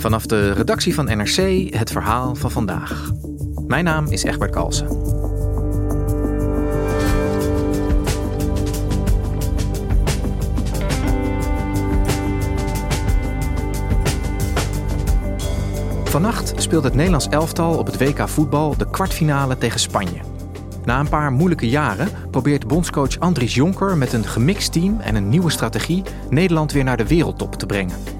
Vanaf de redactie van NRC het verhaal van vandaag. Mijn naam is Egbert Kalsen. Vannacht speelt het Nederlands elftal op het WK voetbal de kwartfinale tegen Spanje. Na een paar moeilijke jaren probeert bondscoach Andries Jonker met een gemixt team en een nieuwe strategie Nederland weer naar de wereldtop te brengen.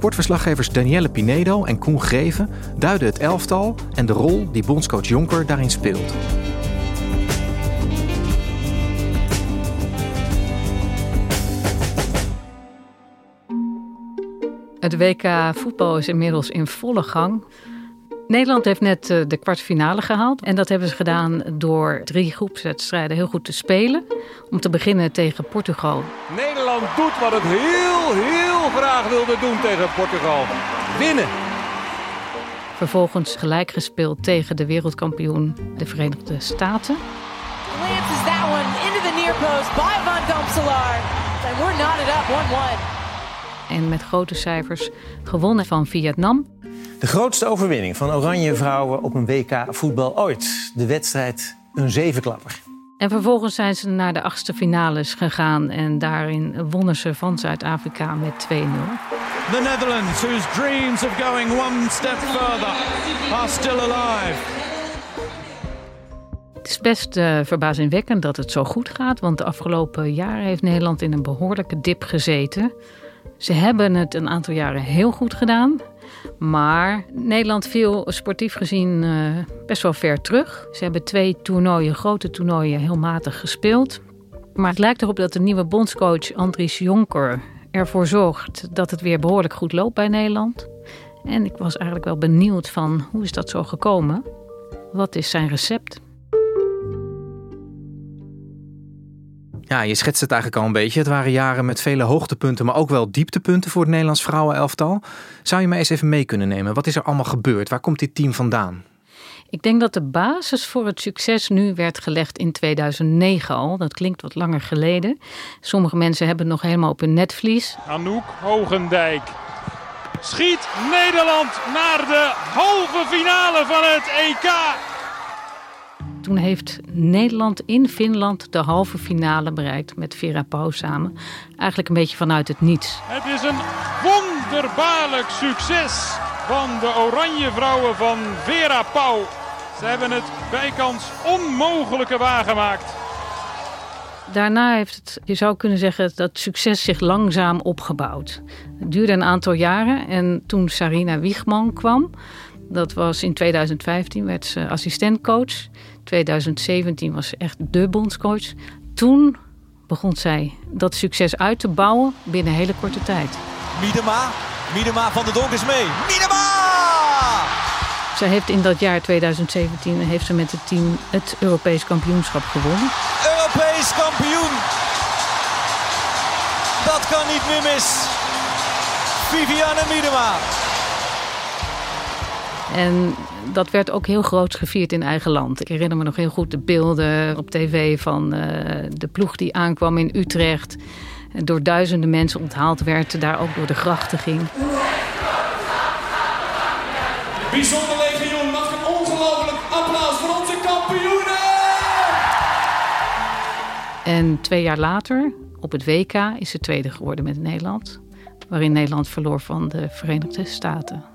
Sportverslaggevers Danielle Pinedo en Koen Greven duiden het elftal en de rol die bondscoach Jonker daarin speelt. Het WK voetbal is inmiddels in volle gang. Nederland heeft net eh, de kwartfinale gehaald. En dat hebben ze gedaan door drie groepswedstrijden heel goed te spelen. Om te beginnen tegen Portugal. Nederland doet wat het heel, heel graag wilde doen tegen Portugal. Winnen. Vervolgens gelijk gespeeld tegen de wereldkampioen, de Verenigde Staten. That one into the near post by Van Domselaar. And we're knotted up 1-1 en met grote cijfers gewonnen van Vietnam. De grootste overwinning van Oranje Vrouwen op een WK voetbal ooit. De wedstrijd een zevenklapper. En vervolgens zijn ze naar de achtste finales gegaan en daarin wonnen ze van Zuid-Afrika met 2-0. The Netherlands, whose dreams of going one step further are still alive. Het is best uh, verbazingwekkend dat het zo goed gaat, want de afgelopen jaren heeft Nederland in een behoorlijke dip gezeten. Ze hebben het een aantal jaren heel goed gedaan. Maar Nederland viel sportief gezien uh, best wel ver terug. Ze hebben twee toernooien, grote toernooien, heel matig gespeeld. Maar het lijkt erop dat de nieuwe bondscoach Andries Jonker ervoor zorgt dat het weer behoorlijk goed loopt bij Nederland. En ik was eigenlijk wel benieuwd van hoe is dat zo gekomen? Wat is zijn recept? Ja, je schetst het eigenlijk al een beetje. Het waren jaren met vele hoogtepunten, maar ook wel dieptepunten voor het Nederlands vrouwenelftal. Zou je mij eens even mee kunnen nemen? Wat is er allemaal gebeurd? Waar komt dit team vandaan? Ik denk dat de basis voor het succes nu werd gelegd in 2009 al. Dat klinkt wat langer geleden. Sommige mensen hebben het nog helemaal op hun netvlies. Anouk Hogendijk schiet Nederland naar de halve finale van het EK. Toen heeft Nederland in Finland de halve finale bereikt met Vera Pauw samen. Eigenlijk een beetje vanuit het niets. Het is een wonderbaarlijk succes van de Oranje Vrouwen van Vera Pauw. Ze hebben het bijkans onmogelijke waargemaakt. Daarna heeft het, je zou kunnen zeggen, dat succes zich langzaam opgebouwd. Het duurde een aantal jaren en toen Sarina Wiegman kwam, dat was in 2015, werd ze assistentcoach. 2017 was ze echt de bondscoach. Toen begon zij dat succes uit te bouwen binnen hele korte tijd. Miedema, Miedema van de Donk is mee. Miedema! Zij heeft in dat jaar 2017 heeft ze met het team het Europees kampioenschap gewonnen. Europees kampioen! Dat kan niet meer mis. Viviane Miedema. En dat werd ook heel groot gevierd in eigen land. Ik herinner me nog heel goed de beelden op tv van uh, de ploeg die aankwam in Utrecht. Door duizenden mensen onthaald werd, daar ook door de grachten ging. Bijzonder legioen, mag een ongelooflijk applaus voor onze kampioenen! En twee jaar later, op het WK, is ze tweede geworden met Nederland. Waarin Nederland verloor van de Verenigde Staten.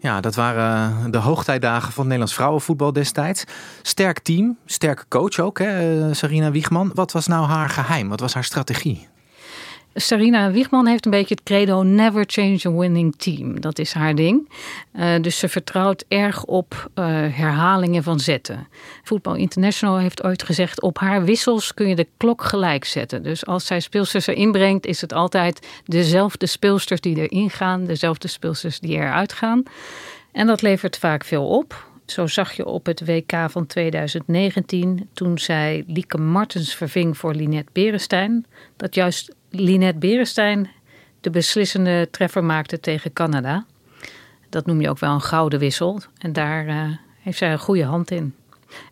Ja, dat waren eh, de hoogtijdagen van Nederlands vrouwenvoetbal destijds. Sterk team, sterke coach ook, hè, eh, Sarina Wiegman. Wat was nou haar geheim? Wat was haar strategie? Sarina Wiegman heeft een beetje het credo never change a winning team. Dat is haar ding. Uh, dus ze vertrouwt erg op uh, herhalingen van zetten. Football International heeft ooit gezegd... op haar wissels kun je de klok gelijk zetten. Dus als zij speelsters erin brengt... is het altijd dezelfde speelsters die erin gaan... dezelfde speelsters die eruit gaan. En dat levert vaak veel op. Zo zag je op het WK van 2019, toen zij Lieke Martens verving voor Linette Berenstein, dat juist Linette Berenstein de beslissende treffer maakte tegen Canada. Dat noem je ook wel een gouden wissel. En daar uh, heeft zij een goede hand in.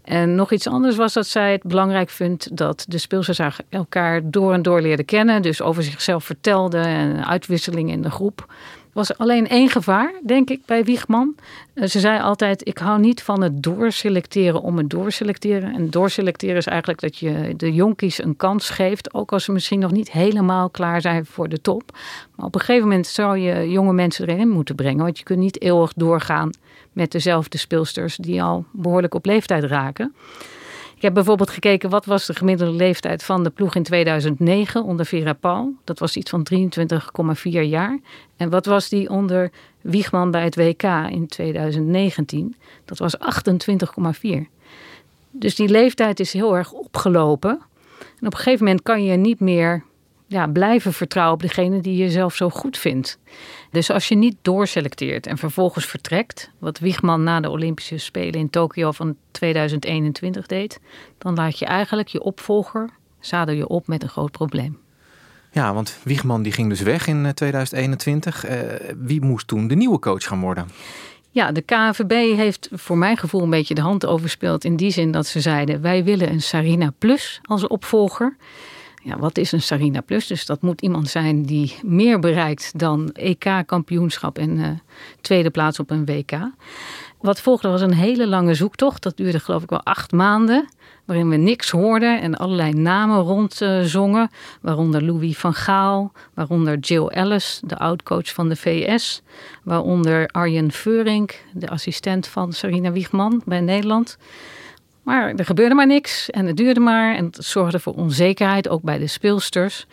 En nog iets anders was dat zij het belangrijk vindt dat de speelsters elkaar door en door leerden kennen. Dus over zichzelf vertelden en uitwisseling in de groep was alleen één gevaar, denk ik, bij Wiegman. Eh, ze zei altijd: Ik hou niet van het doorselecteren om het doorselecteren. En doorselecteren is eigenlijk dat je de jonkies een kans geeft, ook als ze misschien nog niet helemaal klaar zijn voor de top. Maar op een gegeven moment zou je jonge mensen erin moeten brengen, want je kunt niet eeuwig doorgaan met dezelfde speelsters die al behoorlijk op leeftijd raken. Ik heb bijvoorbeeld gekeken wat was de gemiddelde leeftijd van de ploeg in 2009 onder Vera Paul. Dat was iets van 23,4 jaar. En wat was die onder Wiegman bij het WK in 2019? Dat was 28,4. Dus die leeftijd is heel erg opgelopen. En op een gegeven moment kan je niet meer ja, blijven vertrouwen op degene die je zelf zo goed vindt. Dus als je niet doorselecteert en vervolgens vertrekt, wat Wiegman na de Olympische Spelen in Tokio van 2021 deed, dan laat je eigenlijk je opvolger, zadel je op met een groot probleem. Ja, want Wiegman die ging dus weg in 2021. Uh, eh, wie moest toen de nieuwe coach gaan worden? Ja, de KNVB heeft voor mijn gevoel een beetje de hand overspeeld. In die zin dat ze zeiden: wij willen een Sarina Plus als opvolger ja, wat is een Sarina Plus? Dus dat moet iemand zijn die meer bereikt dan EK-kampioenschap en uh, tweede plaats op een WK. Wat volgde was een hele lange zoektocht. Dat duurde geloof ik wel acht maanden. Waarin we niks hoorden en allerlei namen rondzongen. Uh, waaronder Louis van Gaal, waaronder Jill Ellis, de oud-coach van de VS. Waaronder Arjen Veurink, de assistent van Sarina Wiegman bij Nederland. Maar er gebeurde maar niks en het duurde maar. En het zorgde voor onzekerheid, ook bij de speelsters.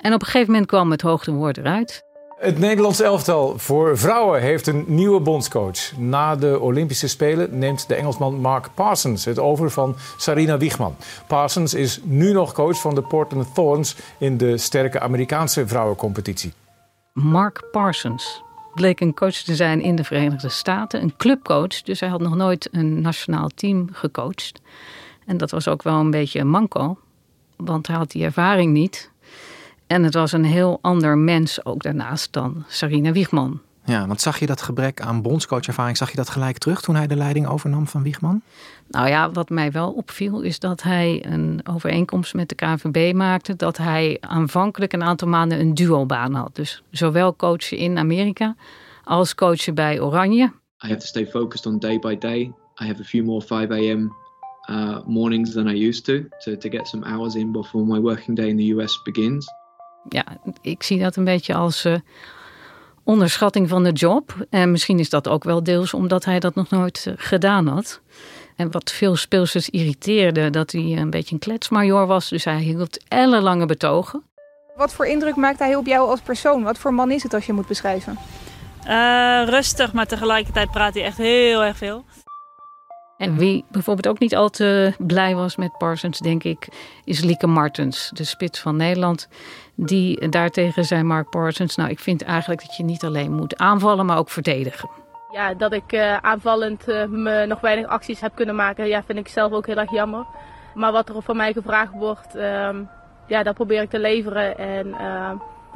En op een gegeven moment kwam het hoogtewoord eruit. Het Nederlands elftal voor vrouwen heeft een nieuwe bondscoach. Na de Olympische Spelen neemt de Engelsman Mark Parsons het over van Sarina Wiegman. Parsons is nu nog coach van de Portland Thorns in de sterke Amerikaanse vrouwencompetitie. Mark Parsons, bleek een coach te zijn in de Verenigde Staten, een clubcoach. Dus hij had nog nooit een nationaal team gecoacht. En dat was ook wel een beetje een manco, want hij had die ervaring niet. En het was een heel ander mens ook daarnaast dan Sarina Wiegman. Ja, want zag je dat gebrek aan bondscoachervaring, zag je dat gelijk terug toen hij de leiding overnam van Wiegman? Nou ja, wat mij wel opviel is dat hij een overeenkomst met de KNVB maakte. Dat hij aanvankelijk een aantal maanden een duobaan had. Dus zowel coachen in Amerika als coachen bij Oranje. I have to stay focused on day by day. I have a few more 5 a.m. Uh, mornings than I used to, to, to get some hours in before my working day in the US begins. Ja, ik zie dat een beetje als uh, onderschatting van de job. En misschien is dat ook wel deels omdat hij dat nog nooit uh, gedaan had. En wat veel speelsters irriteerde, dat hij een beetje een kletsmajor was. Dus hij hield ellenlange betogen. Wat voor indruk maakt hij op jou als persoon? Wat voor man is het als je moet beschrijven? Uh, rustig, maar tegelijkertijd praat hij echt heel erg veel. En wie bijvoorbeeld ook niet al te blij was met Parsons, denk ik, is Lieke Martens, de spits van Nederland. Die daartegen zei Mark Parsons, nou ik vind eigenlijk dat je niet alleen moet aanvallen, maar ook verdedigen. Ja, dat ik uh, aanvallend uh, me nog weinig acties heb kunnen maken, ja, vind ik zelf ook heel erg jammer. Maar wat er van mij gevraagd wordt, uh, ja, dat probeer ik te leveren. En uh,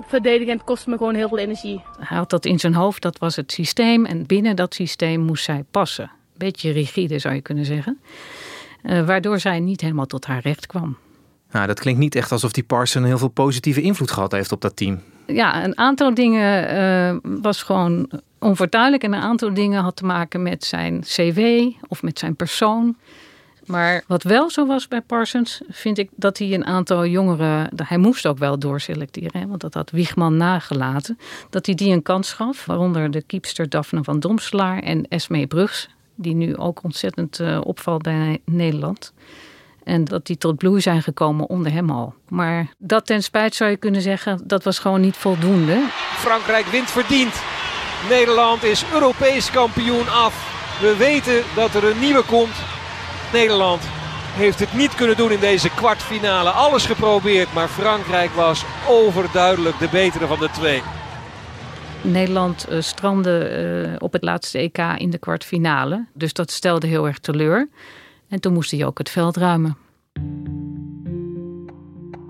verdedigend kost me gewoon heel veel energie. Hij had dat in zijn hoofd, dat was het systeem. En binnen dat systeem moest zij passen. Beetje rigide zou je kunnen zeggen. Uh, waardoor zij niet helemaal tot haar recht kwam. Nou, dat klinkt niet echt alsof die Parson heel veel positieve invloed gehad heeft op dat team. Ja, een aantal dingen uh, was gewoon onvertuidelijk. En een aantal dingen had te maken met zijn cv of met zijn persoon. Maar wat wel zo was bij Parsons, vind ik dat hij een aantal jongeren, hij moest ook wel doorselecteren, want dat had Wiegman nagelaten, dat hij die een kans gaf, waaronder de kiepster Daphne van Domselaar en Esmee Brugs, die nu ook ontzettend uh, opvalt bij Nederland. En dat die tot bloei zijn gekomen onder hem al. Maar dat ten spijt zou je kunnen zeggen, dat was gewoon niet voldoende. Frankrijk wint verdiend. Nederland is Europees kampioen af. We weten dat er een nieuwe komt. Nederland heeft het niet kunnen doen in deze kwartfinale. Alles geprobeerd, maar Frankrijk was overduidelijk de betere van de twee. Nederland uh, strandde uh, op het laatste EK in de kwartfinale. Dus dat stelde heel erg teleur. En toen moest hij ook het veld ruimen.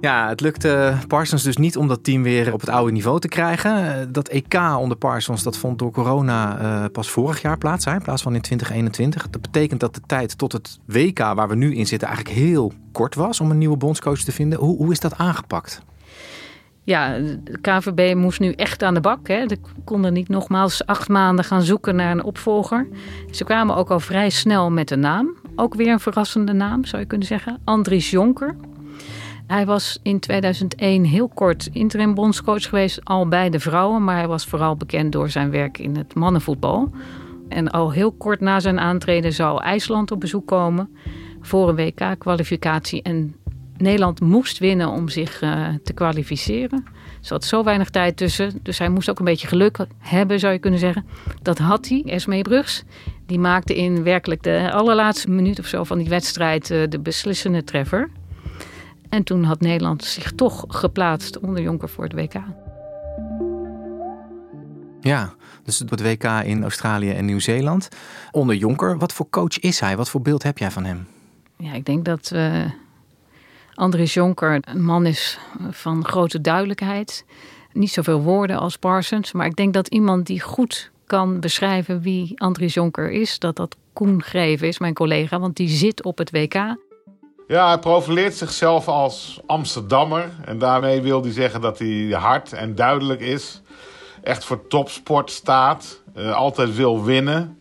Ja, het lukte Parsons dus niet om dat team weer op het oude niveau te krijgen. Dat EK onder Parsons dat vond door corona pas vorig jaar plaats, hè, in plaats van in 2021. Dat betekent dat de tijd tot het WK waar we nu in zitten eigenlijk heel kort was om een nieuwe bondscoach te vinden. Hoe, hoe is dat aangepakt? Ja, de KVB moest nu echt aan de bak. Hè. Ze konden niet nogmaals acht maanden gaan zoeken naar een opvolger. Ze kwamen ook al vrij snel met een naam. Ook weer een verrassende naam, zou je kunnen zeggen. Andries Jonker. Hij was in 2001 heel kort interim bondscoach geweest, al bij de vrouwen. Maar hij was vooral bekend door zijn werk in het mannenvoetbal. En al heel kort na zijn aantreden zou IJsland op bezoek komen voor een WK-kwalificatie. En Nederland moest winnen om zich uh, te kwalificeren. Er zat zo weinig tijd tussen, dus hij moest ook een beetje geluk hebben, zou je kunnen zeggen. Dat had hij, Esmee Brugs. Die maakte in werkelijk de allerlaatste minuut of zo van die wedstrijd uh, de beslissende treffer. En toen had Nederland zich toch geplaatst onder Jonker voor het WK. Ja, dus het WK in Australië en Nieuw-Zeeland. Onder Jonker, wat voor coach is hij? Wat voor beeld heb jij van hem? Ja, ik denk dat uh, Andries Jonker een man is van grote duidelijkheid. Niet zoveel woorden als Parsons, maar ik denk dat iemand die goed kan beschrijven wie Andries Jonker is, dat dat Koen Greven is, mijn collega, want die zit op het WK. Ja, hij profileert zichzelf als Amsterdammer. En daarmee wil hij zeggen dat hij hard en duidelijk is. Echt voor topsport staat. Uh, altijd wil winnen.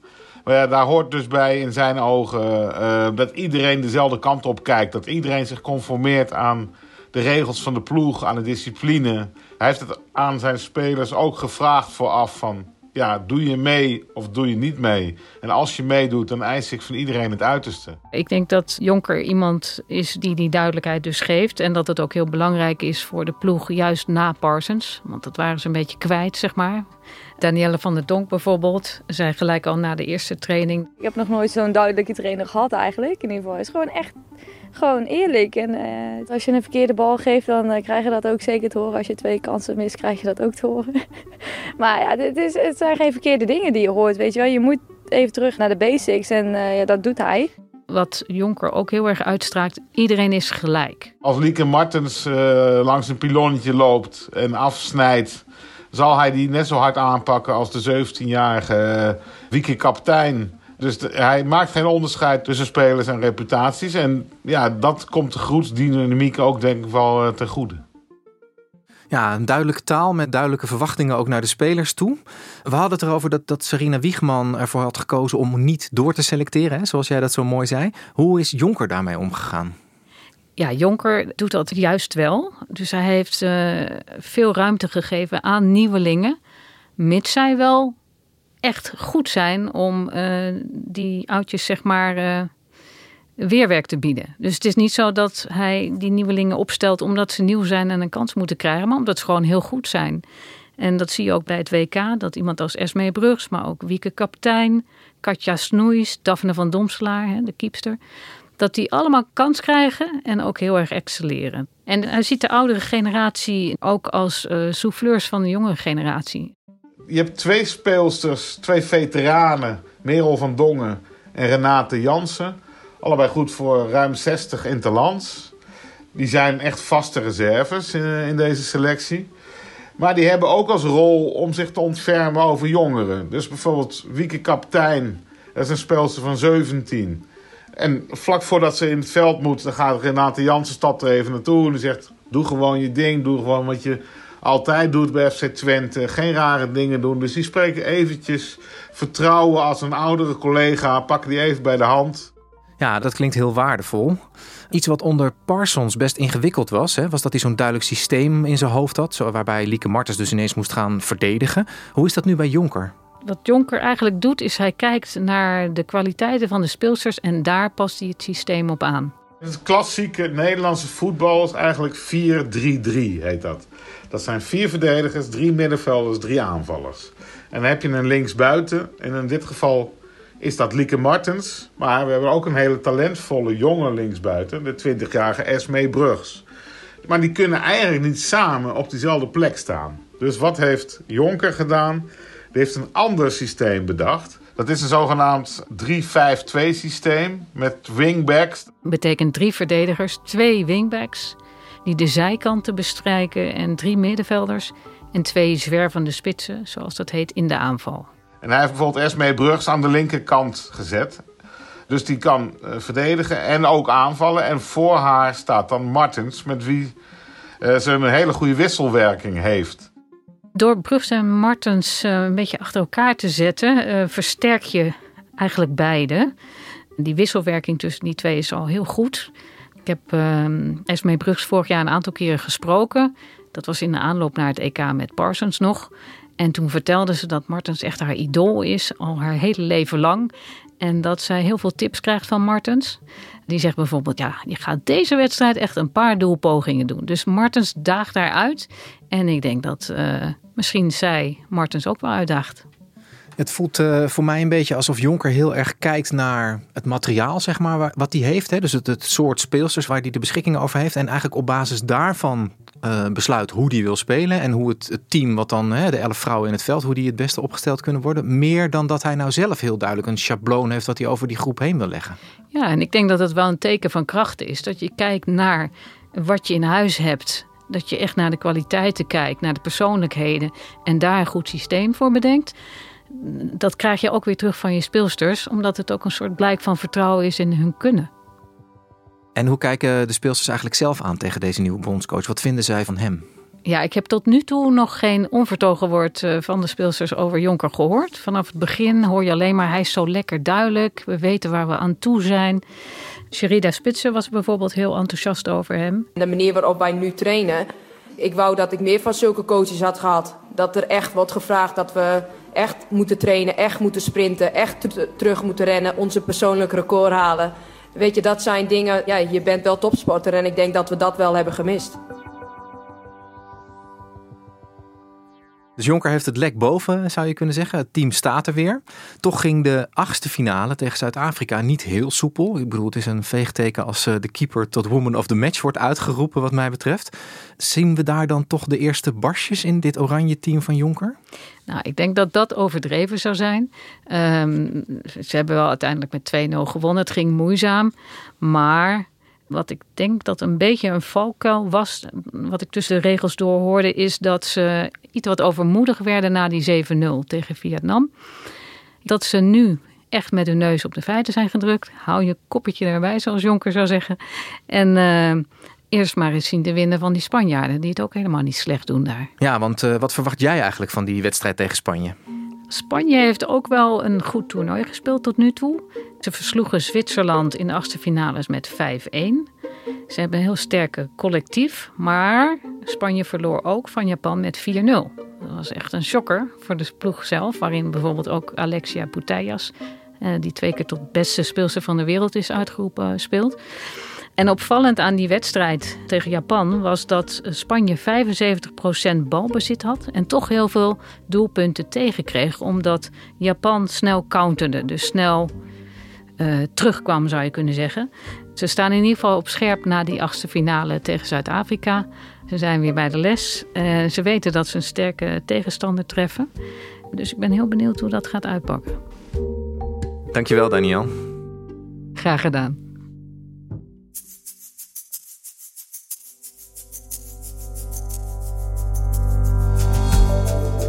Maar daar hoort dus bij in zijn ogen uh, dat iedereen dezelfde kant op kijkt. Dat iedereen zich conformeert aan de regels van de ploeg, aan de discipline. Hij heeft het aan zijn spelers ook gevraagd vooraf van ja, doe je mee of doe je niet mee? En als je meedoet, dan eis ik van iedereen het uiterste. Ik denk dat Jonker iemand is die die duidelijkheid dus geeft. En dat het ook heel belangrijk is voor de ploeg, juist na Parsons. Want dat waren ze een beetje kwijt, zeg maar. Danielle van der Donk bijvoorbeeld, zei gelijk al na de eerste training. Ik heb nog nooit zo'n duidelijke trainer gehad eigenlijk. In ieder geval, het is gewoon echt gewoon eerlijk. En uh, als je een verkeerde bal geeft, dan uh, krijg je dat ook zeker te horen. Als je twee kansen mist, krijg je dat ook te horen. maar ja, het, is, het zijn geen verkeerde dingen die je hoort, weet je wel. Je moet even terug naar de basics en uh, ja, dat doet hij. Wat Jonker ook heel erg uitstraakt, iedereen is gelijk. Als Lieke Martens langs een pilonnetje loopt en afsnijdt zal hij die net zo hard aanpakken als de 17-jarige Wieke kaptein. Dus hij maakt geen onderscheid tussen spelers en reputaties. En ja, dat komt de groepsdynamiek ook denk ik wel uh, ten goede. Ja, een duidelijke taal met duidelijke verwachtingen ook naar de spelers toe. We hadden het erover dat, dat Sarina Wiegman ervoor had gekozen om niet door te selecteren, hè, zoals jij dat zo mooi zei. Hoe is Jonker daarmee omgegaan? Ja, Jonker doet dat juist wel. Dus hij heeft uh, veel ruimte gegeven aan nieuwelingen. Mits zij wel echt goed zijn om uh, die oudjes, zeg maar, uh, weerwerk te bieden. Dus het is niet zo dat hij die nieuwelingen opstelt omdat ze nieuw zijn en een kans moeten krijgen, maar omdat ze gewoon heel goed zijn. En dat zie je ook bij het WK, dat iemand als Esmee Brugs, maar ook Wieke Kaptein, Katja Snoeis, Daphne van Domselaar, de kiepster dat die allemaal kans krijgen en ook heel erg excelleren. En hij ziet de oudere generatie ook als uh, souffleurs van de jongere generatie. Je hebt twee speelsters, twee veteranen, Merel van Dongen en Renate Jansen. Allebei goed voor ruim 60 interlands. Die zijn echt vaste reserves in, in deze selectie. Maar die hebben ook als rol om zich te ontfermen over jongeren. Dus bijvoorbeeld Wieke Kaptein, dat is een speelster van 17. En vlak voordat ze in het veld moet, dan gaat Renate Jansen stapt er even naartoe. En zegt, doe gewoon je ding. Doe gewoon wat je altijd doet bij FC Twente. Geen rare dingen doen. Dus die spreken eventjes vertrouwen als een oudere collega. Pakken die even bij de hand. Ja, dat klinkt heel waardevol. Iets wat onder Parsons best ingewikkeld was, hè, was dat hij zo'n duidelijk systeem in zijn hoofd had. Waarbij Lieke Martens dus ineens moest gaan verdedigen. Hoe is dat nu bij Jonker? Wat Jonker eigenlijk doet, is hij kijkt naar de kwaliteiten van de speelsters en daar past hij het systeem op aan. Het klassieke Nederlandse voetbal is eigenlijk 4-3-3, heet dat. Dat zijn vier verdedigers, drie middenvelders, drie aanvallers. En dan heb je een linksbuiten. En in dit geval is dat Lieke Martens. Maar we hebben ook een hele talentvolle jonge linksbuiten. De 20-jarige Esmee Brugs. Maar die kunnen eigenlijk niet samen op diezelfde plek staan. Dus wat heeft Jonker gedaan? Die heeft een ander systeem bedacht. Dat is een zogenaamd 3-5-2 systeem met wingbacks. Betekent drie verdedigers, twee wingbacks die de zijkanten bestrijken en drie middenvelders en twee zwervende spitsen, zoals dat heet, in de aanval. En hij heeft bijvoorbeeld Esmee Brugs aan de linkerkant gezet. Dus die kan uh, verdedigen en ook aanvallen. En voor haar staat dan Martens, met wie uh, ze een hele goede wisselwerking heeft. Door Brugs en Martens uh, een beetje achter elkaar te zetten, versterk je eigenlijk beide. Die wisselwerking tussen die twee is al heel goed. Ik heb Esmee Brugs vorig jaar een aantal keren gesproken. Dat was in de aanloop naar het EK met Parsons nog. En toen vertelde ze dat Martens echt haar idool is, al haar hele leven lang. En dat zij heel veel tips krijgt van Martens. Die zegt bijvoorbeeld, ja, je gaat deze wedstrijd echt een paar doelpogingen doen. Dus Martens daagt daaruit. En ik denk dat uh, misschien zij Martens ook wel uitdaagt. Het voelt uh, voor mij een beetje alsof Jonker heel erg kijkt naar het materiaal, zeg maar, wat hij heeft. Hè? Dus het, het soort speelsters waar hij de beschikking over heeft. En eigenlijk op basis daarvan uh, besluit hoe die wil spelen. En hoe het, het team, wat dan hè, de elf vrouwen in het veld, hoe die het beste opgesteld kunnen worden. Meer dan dat hij nou zelf heel duidelijk een schabloon heeft wat hij over die groep heen wil leggen. Ja, en ik denk dat het wel een teken van kracht is. Dat je kijkt naar wat je in huis hebt. Dat je echt naar de kwaliteiten kijkt, naar de persoonlijkheden. En daar een goed systeem voor bedenkt dat krijg je ook weer terug van je speelsters, omdat het ook een soort blijk van vertrouwen is in hun kunnen. En hoe kijken de speelsters eigenlijk zelf aan tegen deze nieuwe bondscoach? Wat vinden zij van hem? Ja, ik heb tot nu toe nog geen onvertogen woord eh, van de speelsters over Jonker gehoord. Vanaf het begin hoor je alleen maar hij is zo lekker duidelijk. We weten waar we aan toe zijn. Sherida Spitsen was bijvoorbeeld heel enthousiast over hem. De manier waarop wij nu trainen. Ik wou dat ik meer van zulke coaches had gehad. Dat er echt wordt gevraagd dat we echt moeten trainen, echt moeten sprinten, echt terug moeten rennen, onze persoonlijk record halen. Weet je, dat zijn dingen, ja, je bent wel topsporter en ik denk dat we dat wel hebben gemist. Dus Jonker heeft het lek boven, zou je kunnen zeggen. Het team staat er weer. Toch ging de achtste finale tegen Zuid-Afrika niet heel soepel. Ik bedoel, het is een veegteken als eh, de keeper tot woman of the match wordt uitgeroepen, wat mij betreft. Zien we daar dan toch de eerste barsjes in dit oranje team van Jonker? Nou, ik denk dat dat overdreven zou zijn. Um, ze hebben wel uiteindelijk met 2-0 gewonnen. Het ging moeizaam. Maar wat ik denk dat een beetje een valkuil was, wat ik tussen de regels door hoorde, is dat ze iets wat overmoedig werden na die 7-0 tegen Vietnam. Dat ze nu echt met hun neus op de feiten zijn gedrukt. Hou je koppetje erbij, zoals Jonker zou zeggen. En uh, eerst maar eens zien te winnen van die Spanjaarden, die het ook helemaal niet slecht doen daar. Ja, want uh, wat verwacht jij eigenlijk van die wedstrijd tegen Spanje? Spanje heeft ook wel een goed toernooi gespeeld tot nu toe. Ze versloegen Zwitserland in de achtste finales met 5-1. Ze hebben een heel sterke collectief, maar Spanje verloor ook van Japan met 4-0. Dat was echt een shocker voor de ploeg zelf, waarin bijvoorbeeld ook Alexia Putellas, eh, die twee keer tot beste speelster van de wereld is uitgeroepen, speelt. En opvallend aan die wedstrijd tegen Japan was dat Spanje 75% balbezit had en toch heel veel doelpunten tegenkreeg, omdat Japan snel counterde, dus snel uh, terugkwam zou je kunnen zeggen. Ze staan in ieder geval op scherp na die achtste finale tegen Zuid-Afrika. Ze zijn weer bij de les. Uh, ze weten dat ze een sterke tegenstander treffen. Dus ik ben heel benieuwd hoe dat gaat uitpakken. Dankjewel, Daniel. Graag gedaan.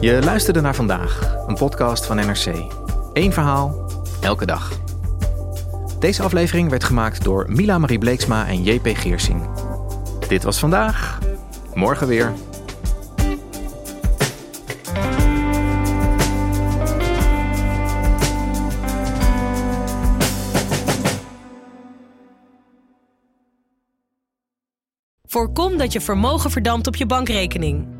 Je luisterde naar vandaag, een podcast van NRC. Eén verhaal, elke dag. Deze aflevering werd gemaakt door Mila Marie Bleeksma en JP Geersing. Dit was vandaag. Morgen weer. Voorkom dat je vermogen verdampt op je bankrekening.